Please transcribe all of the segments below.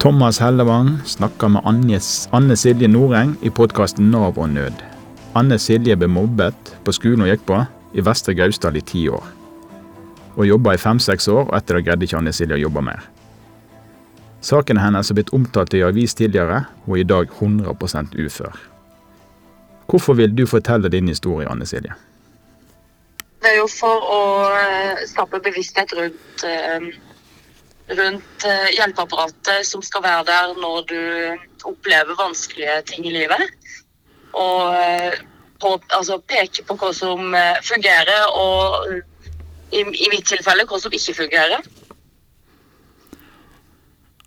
Thomas Hellevang snakker med Anne Silje Noreng i podkasten Nav og nød. Anne Silje ble mobbet på skolen hun gikk på, i Vestre Gausdal i ti år. Og jobba i fem-seks år, og etter det greide ikke Anne Silje å jobbe mer. Saken hennes er blitt omtalt i avis tidligere, og er i dag 100% ufør. Hvorfor vil du fortelle din historie, Anne Silje? Det er jo for å eh, skape bevissthet rundt eh, rundt eh, hjelpeapparatet som skal være der når du opplever vanskelige ting i livet. Og eh, på, altså, peke på hva som eh, fungerer, og i, i, mitt tilfelle hva som ikke fungerer.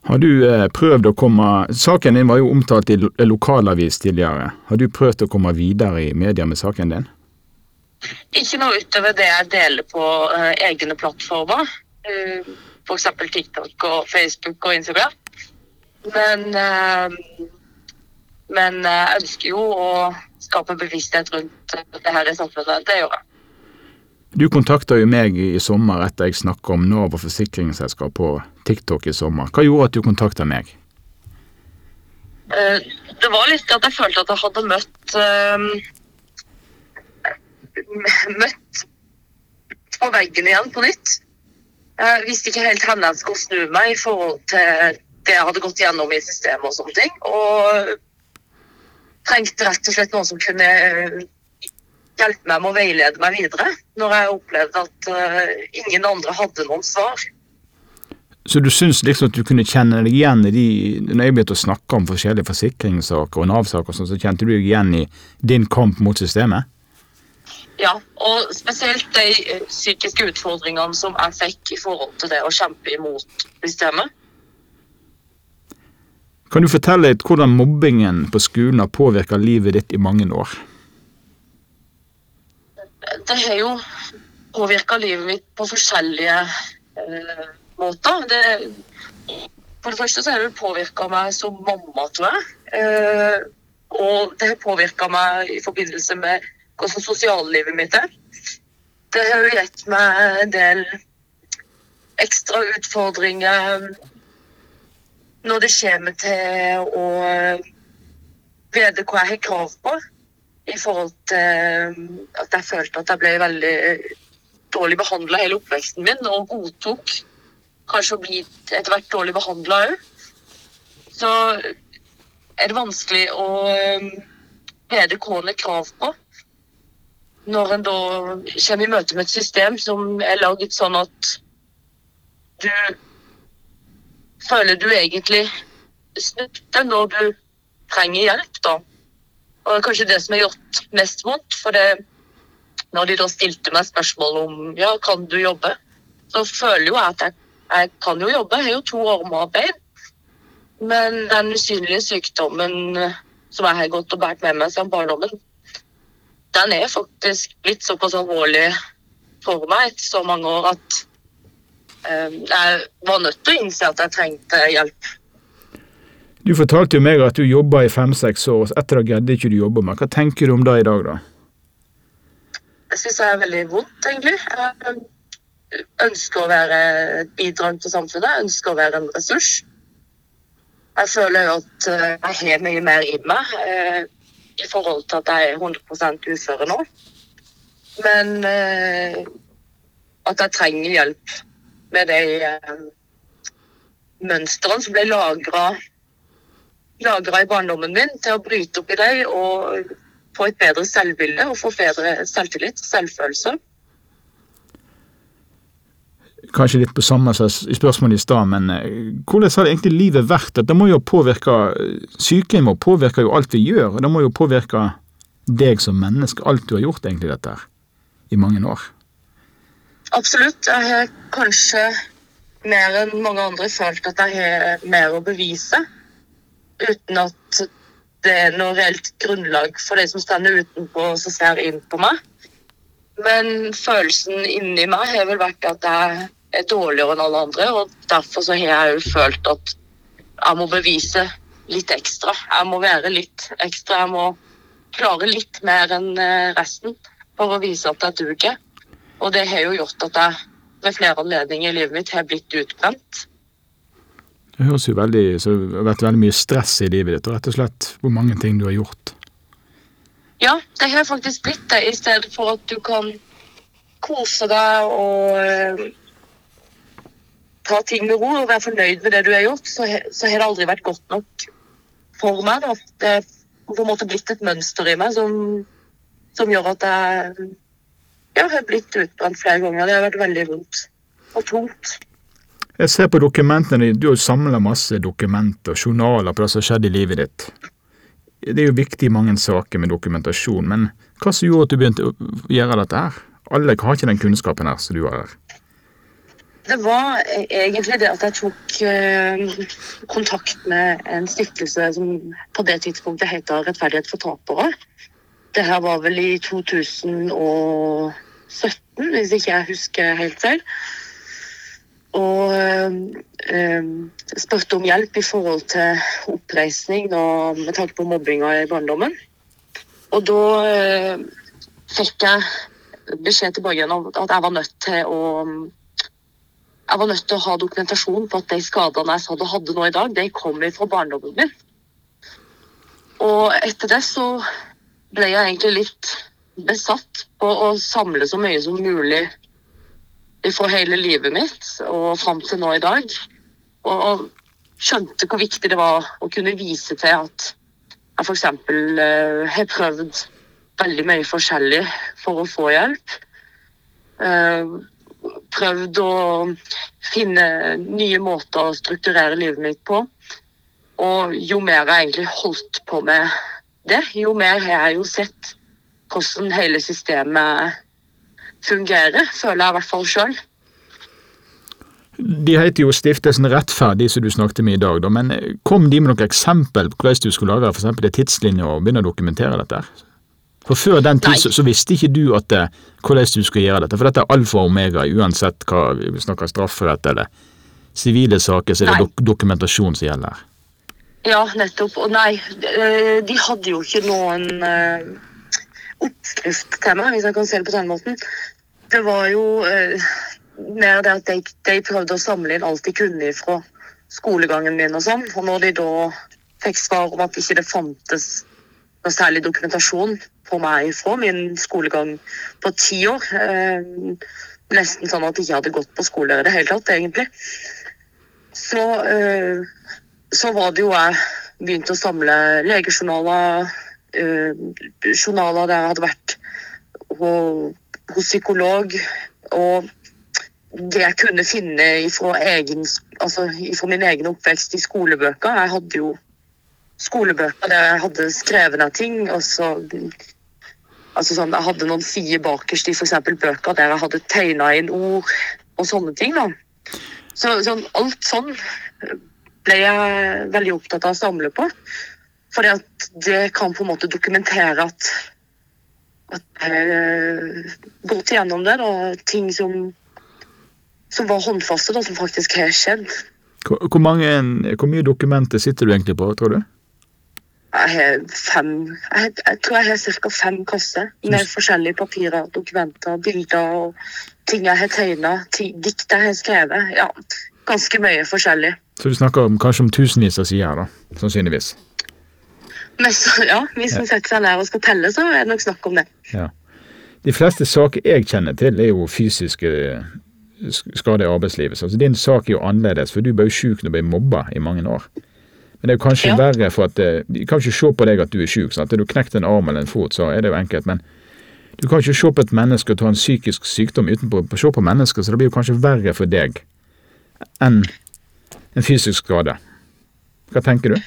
Har du prøvd å komme Saken din var jo omtalt i lokalavis tidligere. Har du prøvd å komme videre i media med saken din? Ikke noe utover det jeg deler på uh, egne plattformer. Uh, f.eks. TikTok og Facebook og Instagram. Men, eh, men eh, jeg ønsker jo å skape bevissthet rundt det her i samfunnet. Det gjør jeg. Du kontakta jo meg i sommer etter jeg snakka om Nav og forsikringsselskap på TikTok i sommer. Hva gjorde at du kontakta meg? Eh, det var litt at jeg følte at jeg hadde møtt Møtt på veggen igjen på nytt. Jeg visste ikke helt hvor jeg skulle snu meg i forhold til det jeg hadde gått gjennom i systemet og sånne ting. Og trengte rett og slett noen som kunne eh, hjelpe meg med å veilede meg videre. Når jeg opplevde at uh, ingen andre hadde noen svar. Så du syns liksom at du kunne kjenne deg igjen i de Når jeg begynte å snakke om forskjellige forsikringssaker og Nav-saker, så kjente du deg igjen i din kamp mot systemet? Ja, og spesielt de eh, psykiske utfordringene som jeg fikk i forhold til det å kjempe imot systemet. Kan du fortelle litt hvordan mobbingen på skolen har påvirka livet ditt i mange år? Det har jo påvirka livet mitt på forskjellige eh, måter. Det, for det første så har det påvirka meg som mamma, tror jeg. Eh, og det har påvirka meg i forbindelse med hvordan sosiallivet mitt er. Det har jo gitt meg en del ekstra utfordringer når det kommer til å vite hva jeg har krav på. I forhold til at jeg følte at jeg ble veldig dårlig behandla hele oppveksten min, og godtok kanskje å bli etter hvert dårlig behandla òg. Så er det vanskelig å vite hva en har krav på når en da kommer i møte med et system som er laget sånn at du føler du egentlig snubler når du trenger hjelp, da. Og det er kanskje det som har gjort mest vondt. For det, når de da stilte meg spørsmål om ja, kan du jobbe, så føler jo jeg at jeg, jeg kan jo jobbe. Jeg har jo to armer og bein. Men den usynlige sykdommen som jeg har gått og båret med meg siden barndommen, den er faktisk blitt såpass alvorlig for meg etter så mange år at um, jeg var nødt til å innse at jeg trengte hjelp. Du fortalte jo meg at du jobba i fem-seks år, og etter det greide ikke du jobbe med. Hva tenker du om det i dag, da? Jeg syns det er veldig vondt, egentlig. Jeg ønsker å være et bidrag til samfunnet, jeg ønsker å være en ressurs. Jeg føler jo at eh, jeg har mye mer i meg. I forhold til at jeg er 100 uføre nå. Men eh, at jeg trenger hjelp med de eh, mønstrene som ble lagra i barndommen min, til å bryte opp i dem og få et bedre selvbilde og få bedre selvtillit og selvfølelse kanskje litt på samme i spørsmålet stad, men eh, hvordan har det egentlig livet vært? Det må jo påvirke Sykehjem påvirker jo alt vi gjør, og det må jo påvirke deg som menneske, alt du har gjort egentlig dette her, i mange år. Absolutt. Jeg har kanskje mer enn mange andre følt at jeg har mer å bevise, uten at det er noe reelt grunnlag for de som står utenpå og ser inn på meg. Men følelsen inni meg har vel vært at jeg dårligere enn alle andre. Og derfor så har jeg jo følt at jeg må bevise litt ekstra. Jeg må være litt ekstra. Jeg må klare litt mer enn eh, resten for å vise at jeg duger. Og det har jo gjort at jeg ved flere anledninger i livet mitt har blitt utbrent. Det høres jo veldig Så det har vært veldig mye stress i livet ditt, og rett og slett hvor mange ting du har gjort. Ja, det har faktisk blitt det, i stedet for at du kan kose deg og eh, ta ting med ro og være fornøyd med det du har gjort, så, har det aldri vært godt nok for meg. Da. Det har på en måte blitt et mønster i meg som, som gjør at jeg ja, har blitt utbrent flere ganger. Det har vært veldig vondt og tungt. Jeg ser på dokumentene dine, du har samla masse dokumenter, journaler på det som har skjedd i livet ditt. Det er jo viktig i mange saker med dokumentasjon, men hva som gjorde at du begynte å gjøre dette her? Alle har ikke den kunnskapen her som du har her. Det var egentlig det at jeg tok eh, kontakt med en stiftelse som på det tidspunktet heter Rettferdighet for tapere. Det her var vel i 2017, hvis ikke jeg husker helt selv. Og eh, spurte om hjelp i forhold til oppreisning da, med tanke på mobbinga i barndommen. Og da eh, fikk jeg beskjed tilbake om at jeg var nødt til å jeg var nødt til å ha dokumentasjon på at de skadene jeg sa du hadde nå i dag, de kommer fra barndommen min. Og etter det så ble jeg egentlig litt besatt på å samle så mye som mulig for hele livet mitt og fram til nå i dag. Og, skjønte hvor viktig det var å kunne vise til at jeg f.eks. Uh, har prøvd veldig mye forskjellig for å få hjelp. Eh, prøvd å finne nye måter å strukturere livet mitt på. Og jo mer jeg egentlig holdt på med det, jo mer har jeg jo sett hvordan hele systemet fungerer, føler jeg i hvert fall sjøl. De heter jo Stiftelsen Rettferdig, som du snakket med i dag, da, men kom de med noen eksempel på hvordan du skulle lage f.eks. en tidslinje og begynne å dokumentere dette? her? For Før den tid så, så visste ikke du at det, hvordan du skulle gjøre dette, for dette er alfa og omega uansett hva vi snakker strafferett eller sivile saker, så er det dok dokumentasjon som gjelder. Ja, nettopp. Og nei, eh, de hadde jo ikke noen eh, oppskrift til meg, hvis jeg kan se det på den måten. Det var jo eh, mer det at de, de prøvde å samle inn alt de kunne fra skolegangen min og sånn. Og når de da fikk svar om at ikke det fantes noe særlig dokumentasjon på meg fra min skolegang på ti år eh, Nesten sånn at jeg ikke hadde gått på skole i det hele tatt, egentlig. Så eh, så var det jo jeg begynte å samle legejournaler, eh, journaler der jeg hadde vært hos psykolog, og det jeg kunne finne ifra, egen, altså ifra min egen oppvekst i skolebøker. Jeg hadde jo skolebøker der jeg hadde skrevet ned ting, og så Altså sånn, Jeg hadde noen sider bakerst i f.eks. bøker der jeg hadde tegna inn ord og sånne ting. da. Så sånn, alt sånn ble jeg veldig opptatt av å samle på. Fordi at det kan på en måte dokumentere at, at jeg har gått igjennom det. Da, ting som, som var håndfaste, da, som faktisk har skjedd. Hvor, mange, hvor mye dokumenter sitter du egentlig på, tror du? Jeg har fem Jeg, jeg tror jeg har ca. fem kasser med forskjellige papirer, dokumenter, bilder og ting jeg har tegna, dikt jeg har skrevet. Ja, ganske mye forskjellig. Så du snakker om, kanskje om tusenvis av sider, da, sannsynligvis. Men så, ja, hvis en setter seg ned og skal telle, så er det nok snakk om det. Ja. De fleste saker jeg kjenner til, er jo fysiske sk- skader i arbeidslivet. Så din sak er jo annerledes, for du ble jo sjuk når du ble mobba i mange år. Men det er jo kanskje Ja. verre for at eh, De kan ikke se på deg at du er sjuk. Er du knekt en arm eller en fot, så er det jo enkelt. Men du kan ikke se på et menneske og ta en psykisk sykdom utenpå å se på mennesker, så det blir jo kanskje verre for deg enn en fysisk skade. Hva tenker du?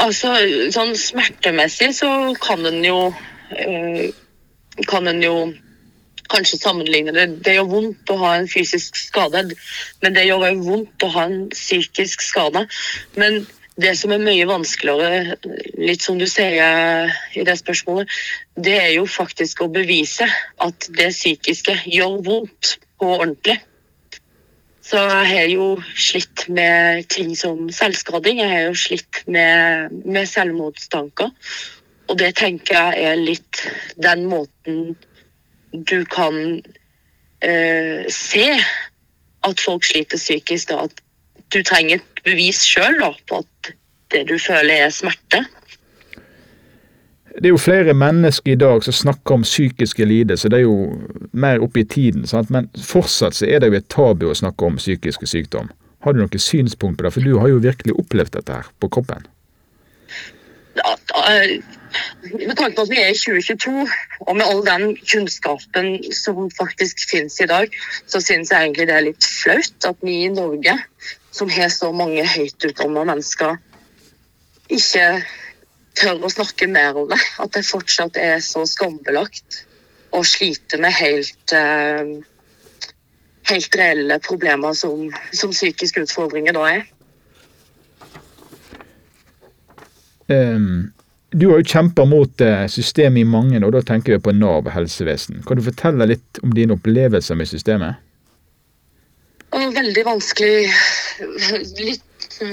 Altså, sånn smertemessig så kan en jo eh, Kan en jo kanskje sammenligne det. Det gjør vondt å ha en fysisk skade, men det gjør òg vondt å ha en psykisk skade. Men det som er mye vanskeligere, litt som du sier i det spørsmålet, det er jo faktisk å bevise at det psykiske gjør vondt på ordentlig. Så jeg har jo slitt med ting som selvskading. Jeg har jo slitt med, med selvmordstanker. Og det tenker jeg er litt den måten du kan eh, se at folk sliter psykisk. Da. At du trenger et bevis sjøl på at det du føler er smerte. Det er jo flere mennesker i dag som snakker om psykiske lidelser, det er jo mer oppe i tiden. Sant? Men fortsatt så er det jo et tabu å snakke om psykiske sykdom. Har du noen synspunkt på det, for du har jo virkelig opplevd dette her på kroppen? Ja, med tanke på at vi er i 2022, og med all den kunnskapen som faktisk finnes i dag, så syns jeg egentlig det er litt flaut at vi i Norge, som har så mange høyt utdanna mennesker, ikke tør å snakke mer om det. At det fortsatt er så skambelagt å slite med helt, uh, helt reelle problemer som, som psykiske utfordringer da er. Um, du har jo kjempa mot uh, systemet i mange og da tenker vi på Nav helsevesen. Kan du fortelle litt om dine opplevelser med systemet? Veldig vanskelig litt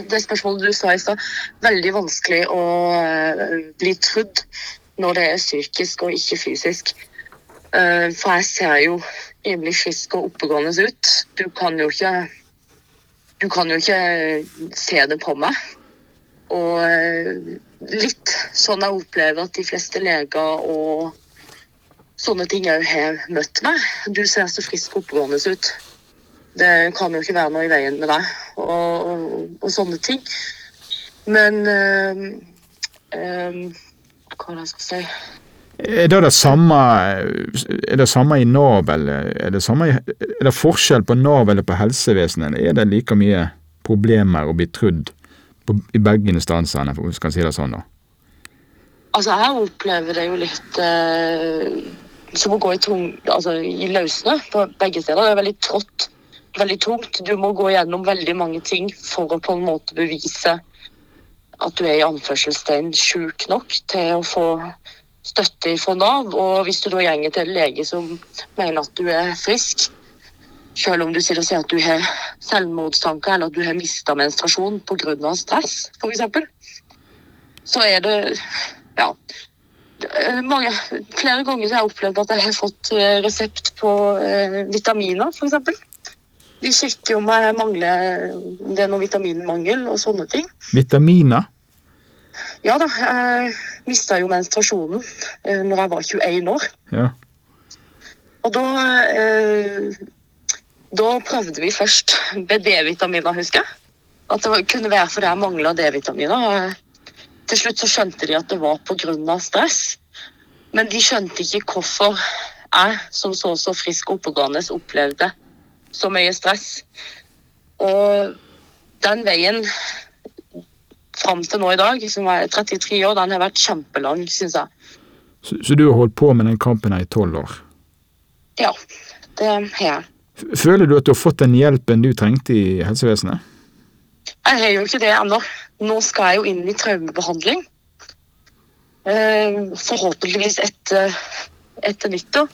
det spørsmålet du sa i stad, veldig vanskelig å uh, bli trudd når det er psykisk og ikke fysisk. Uh, for jeg ser jo rimelig frisk og oppegående ut. Du kan jo ikke Du kan jo ikke se det på meg. Og litt sånn jeg opplever at de fleste leger og sånne ting òg har møtt meg. Du ser så frisk og oppegående ut. Det kan jo ikke være noe i veien med deg, og, og, og sånne ting. Men øh, øh, Hva er det jeg skal si? Er det det samme, er det samme i Nav, eller er det, samme, er det forskjell på Nav eller på helsevesenet? Eller er det like mye problemer å bli trudd på, i begge instansene, for å si det sånn? da? Altså, jeg opplever det jo litt eh, som å gå i, tung, altså, i løsene på begge steder. Det er veldig trått veldig tungt. Du må gå gjennom veldig mange ting for å på en måte bevise at du er i anførselstegn sjuk nok til å få støtte fra Nav. Og hvis du da gjenger til en lege som mener at du er frisk, selv om du sier, sier at du har selvmordstanker eller at du har mista menstruasjon pga. stress, f.eks., så er det ja. Mange, flere ganger har jeg opplevd at jeg har fått eh, resept på eh, vitaminer, f.eks. De sjekker om jeg mangler om det er noe vitaminmangel og sånne ting. Vitaminer? Ja da. Jeg mista jo menstruasjonen eh, når jeg var 21 år. Ja. Og da eh, Da prøvde vi først med D-vitaminer, husker jeg. At det kunne være fordi jeg mangla D-vitaminer. Til slutt så skjønte de at det var pga. stress. Men de skjønte ikke hvorfor jeg, som så så frisk og oppegående, opplevde så mye stress. Og den veien fram til nå i dag, som er 33 år, den har vært kjempelang, syns jeg. Så, så, du har holdt på med den kampen her i tolv år? Ja, det har jeg. Føler du at du har fått den hjelpen du trengte i helsevesenet? Jeg har jo ikke det ennå. Nå skal jeg jo inn i traumebehandling. Eh, forhåpentligvis etter, etter nyttår.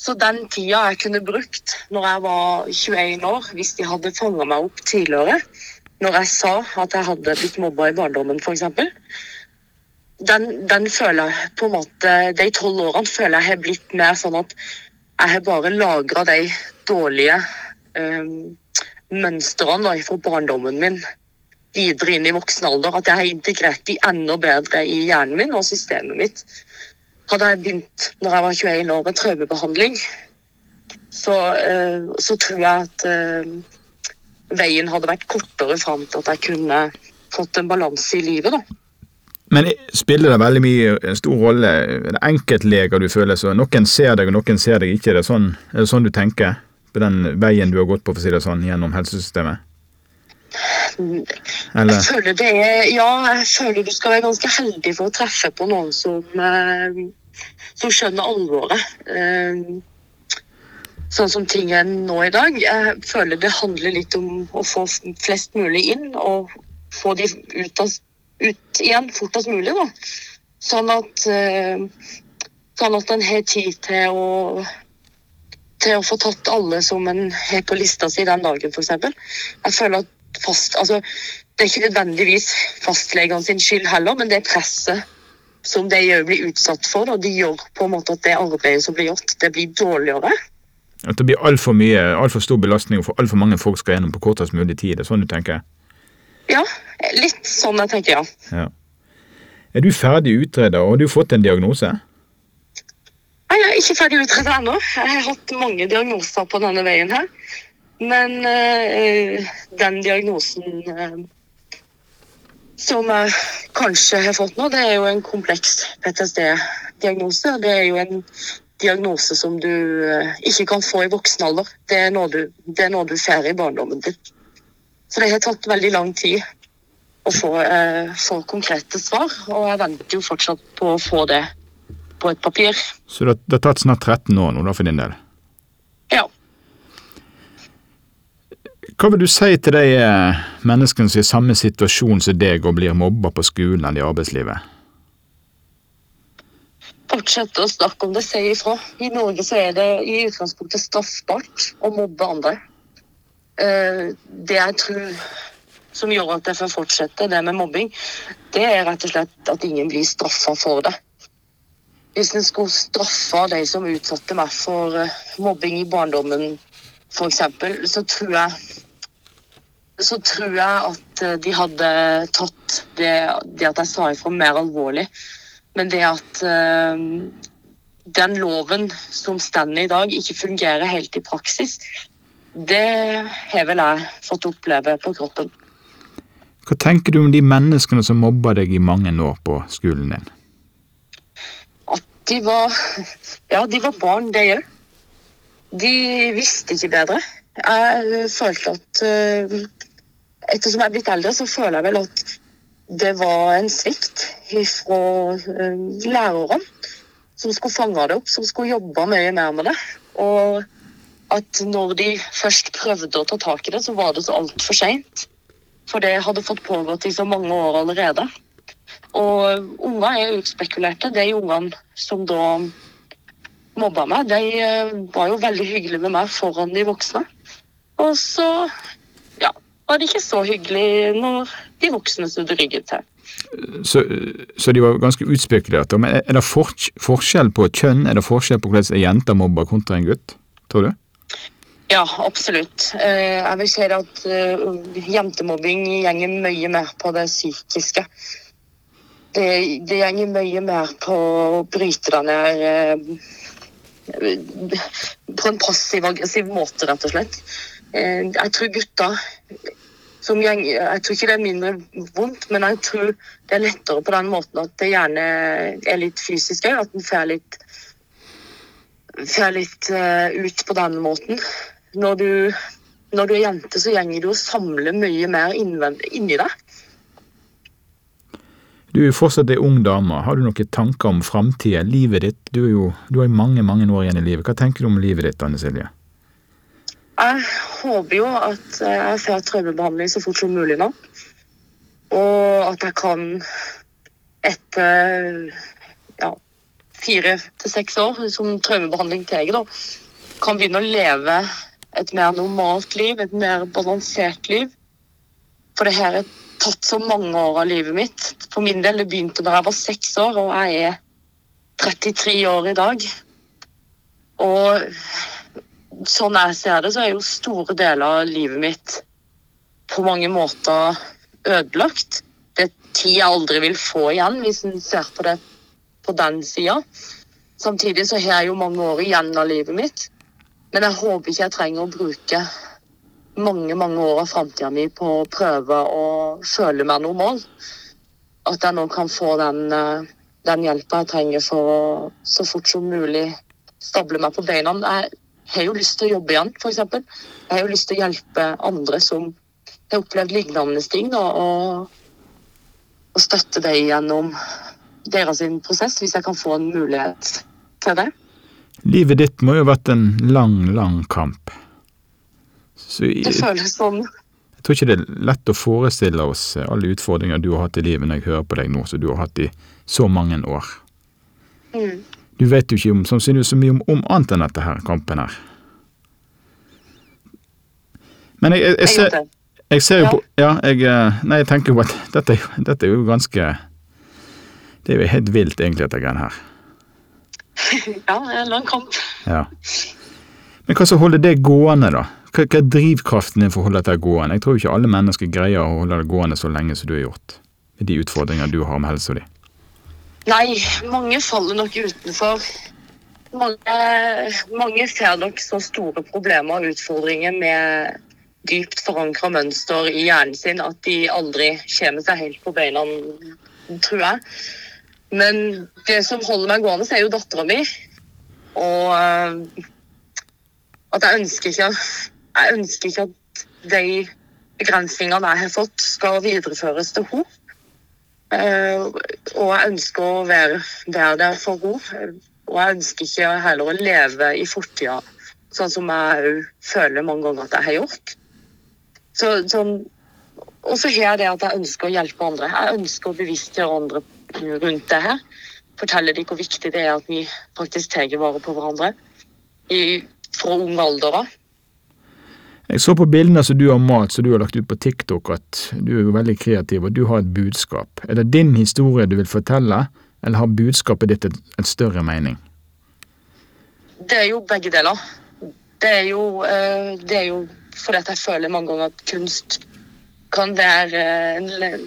Så den tida jeg kunne brukt når jeg var 21 år, hvis de hadde fanga meg opp tidligere, når jeg sa at jeg hadde blitt mobba i barndommen f.eks., den, den føler jeg på en måte De tolv årene føler jeg har blitt mer sånn at jeg har bare lagra de dårlige um, mønstrene fra barndommen min videre inn i voksen alder. At jeg har integrert de enda bedre i hjernen min og systemet mitt. Hadde jeg begynt når jeg var 21 år med traumebehandling, så, uh, så tror jeg at uh, veien hadde vært kortere fram til at jeg kunne fått en balanse i livet. da. Men spiller det veldig mye en stor rolle? Er det enkeltleger du føler så Noen ser deg, og noen ser deg ikke. Er det sånn, er det sånn du tenker på den veien du har gått på for å si det sånn, gjennom helsesystemet? Eller? Jeg føler det er, ja, jeg føler du skal være ganske heldig for å treffe på noen som eh, som skjønner alvoret. Eh, sånn som ting er nå i dag. Jeg føler det handler litt om å få flest mulig inn og få de ut, av, ut igjen fortest mulig. da. Sånn at, eh, sånn at en har tid til å til å få tatt alle som en har på lista si den dagen, f.eks. Jeg føler at fast, altså, Det er ikke nødvendigvis fastlegene sin skyld heller, men det presset som de òg blir utsatt for. Og de gjør på en måte at det arbeidet som blir gjort, det blir dårligere. At det blir altfor mye, altfor stor belastning og for altfor mange folk skal gjennom på kortest mulig tid. Det er sånn du tenker? Ja, litt sånn jeg tenker, ja. Ja. Er du ferdig utreda, og har du fått en diagnose? Nei, Jeg er ikke ferdig utredet ennå. Jeg har hatt mange diagnoser på denne veien her. Men øh, den diagnosen øh, som jeg kanskje har fått nå, det er jo en kompleks PTSD-diagnose. Det er jo en diagnose som du øh, ikke kan få i voksen alder. Det er noe du, det er noe du får i barndommen din. Så det har tatt veldig lang tid å få, eh, få konkrete svar, og jeg venter jo fortsatt på å få det på et papir. Så det, det har tatt snart 13 år nå, da, for din del. Ja. Hva vil du si til de eh, menneskene som er i samme situasjon som deg og blir mobba på skolen eller i arbeidslivet? Fortsette å snakke om det, si ifra. I Norge så er det i utgangspunktet straffbart å mobbe andre. Eh, Det jeg tror som gjør at jeg får fortsette det med mobbing, det er rett og slett at ingen blir straffa for det. Hvis en skulle straffa de som utsatte meg for eh, mobbing i barndommen, f.eks., så tror jeg så tror jeg at eh, de hadde tatt det, det at jeg sa ifra mer alvorlig. Men det at den loven som stender i dag, ikke fungerer helt i praksis, det har vel jeg fått oppleve på kroppen. Hva tenker du om de menneskene som mobba deg i mange år på skolen din? At de var Ja, de var barn, det òg. De visste ikke bedre. Jeg følte at eh, Ettersom jeg er blitt eldre, så føler jeg vel at det var en svikt fra lærerne som skulle fange det opp, som skulle jobbe mye mer med det. Og at når de først prøvde å ta tak i det, så var det så altfor seint. For det hadde fått pågått i så mange år allerede. Og unger er utspekulerte. De ungene som da mobba meg, de eh, var jo veldig hyggelige med meg foran de voksne. Og så ja, var det ikke så hyggelig når de voksne snudde ryggen til. Så, så de var ganske utspekulerte. Men er det forskjell på kjønn? Er det forskjell på hvordan ei jente mobber kontra en gutt? Tror du? Ja, absolutt. Eh, Jeg vil si at eh, jentemobbing gjenger mye mer på det psykiske. Det, det gjenger mye mer på å bryte deg ned eh, på en passiv-aggressiv måte, rett og slett. Jeg tror gutter gjeng, Jeg tror ikke det er mindre vondt, men jeg tror det er lettere på den måten at det gjerne er litt fysisk òg. At en får litt, får litt ut på den måten. Når du, når du er jente, så gjenger du og samler mye mer inni deg. Du er jo fortsatt ei ung dame. Har du noen tanker om framtida, livet ditt? Du, er jo, du har mange mange år igjen i livet. Hva tenker du om livet ditt, Anne Silje? Jeg håper jo at jeg får traumebehandling så fort som mulig nå. Og at jeg kan etter ja, fire til seks år som traumebehandling jeg da, kan begynne å leve et mer normalt liv, et mer balansert liv. For det her har tatt så mange år av livet mitt. For min del det begynte da jeg var seks år, og jeg er 33 år i dag. Og sånn jeg ser det, så er jo store deler av livet mitt på mange måter ødelagt. Det er tid jeg aldri vil få igjen, hvis en ser på det på den sida. Samtidig så har jeg jo mange år igjen av livet mitt. Men jeg håper ikke jeg trenger å bruke mange mange år av framtida mi på å prøve å føle meg normal. At jeg nå kan få den, eh, den hjelpa jeg trenger for å så fort som mulig stable meg på beina. Jeg har jo lyst til å jobbe igjen, f.eks. Jeg har jo lyst til å hjelpe andre som har opplevd lignende ting, da, og, og støtte dem gjennom deres prosess, hvis jeg kan få en mulighet til det. Livet ditt må jo ha vært en lang, lang kamp. Så Det føles sånn. jeg tror ikke det er lett å forestille oss alle utfordringer du har hatt i livet når jeg hører på deg nå, som du har hatt i så mange år. Mm. Du vet jo ikke om, sannsynligvis så mye om, om annet enn dette her, kampen her. Men jeg, jeg, jeg, ser, jeg ser jo på Ja, jeg eh, Nei, jeg tenker jo at dette, dette er jo ganske Det er jo helt vilt, egentlig, dette greiene her. Ja, det er en lang kamp. Ja. Men hva som holder det gående, da? Hva, hva er drivkraften din for å holde dette gående? Jeg tror ikke alle mennesker greier å holde det gående så lenge som du har gjort. Med de utfordringer du har med helsa di. Nei, mange faller nok utenfor. Mange, mange ser nok så store problemer og utfordringer med dypt forankra mønster i hjernen sin at de aldri kommer seg helt på beina, tror jeg. Men det som holder meg gående, er jo dattera mi. Og eh, at jeg ønsker ikke Jeg ønsker ikke at de begrensningene jeg har fått, skal videreføres til henne. Eh, og jeg ønsker å være, der det er for henne. Og jeg ønsker ikke heller å leve i fortida, sånn som jeg òg føler mange ganger at jeg har gjort. Så, sånn, og så har jeg det at jeg ønsker å hjelpe andre. Jeg ønsker å bevisstgjøre andre rundt det her. Fortelle dem hvor viktig det er at vi faktisk tar vare på hverandre i, fra ung alder av. Jeg så på bildene som du har malt, som du har lagt ut på TikTok, at du er jo veldig kreativ, og du har et budskap. Er det din historie du vil fortelle, eller har budskapet ditt et større mening? Det er jo begge deler. Det er jo, eh, det er jo fordi jeg føler mange ganger at kunst kan være en, en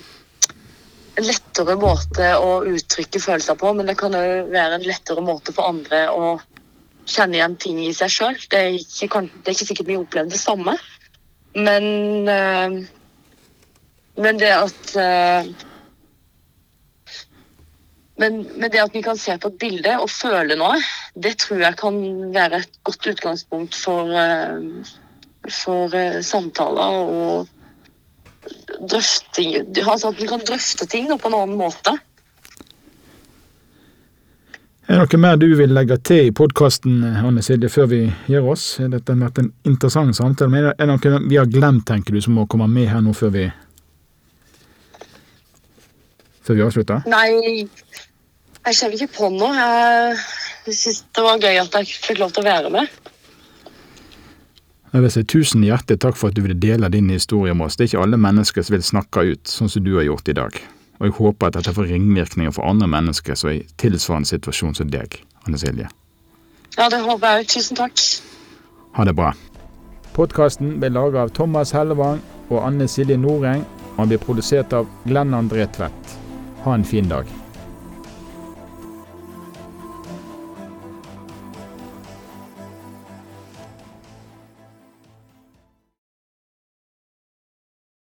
lettere måte å uttrykke følelser på, men det kan òg være en lettere måte for andre å kjenne igjen ting i seg sjøl. Det, det er ikke sikkert vi opplever det samme, men øh, Men det at øh, men, men det at vi kan se på et bilde og føle noe, det tror jeg kan være et godt utgangspunkt for, øh, for samtaler og drøfting. Altså at vi kan drøfte ting da, på en annen måte. Er det noe mer du vil legge til i podkasten, Anne Silje, før vi gir oss? Dette har vært en interessant samtale. Men er det noe vi har glemt, tenker du, som må komme med her nå før vi Før vi avslutter? Nei, jeg kommer ikke på noe. Jeg syns det var gøy at jeg fikk lov til å være med. Jeg vil si Tusen hjertelig takk for at du ville dele din historie med oss. Det er ikke alle mennesker som vil snakke ut, sånn som du har gjort i dag. Og jeg håper at dette får ringvirkninger for andre mennesker som er i tilsvarende situasjon som deg, Anne Silje. Ja, det håper jeg òg. Tusen takk. Ha det bra. Podkasten ble laga av Thomas Hellevang og Anne Silje Noreng, og han blir produsert av Glenn André Tvedt. Ha en fin dag.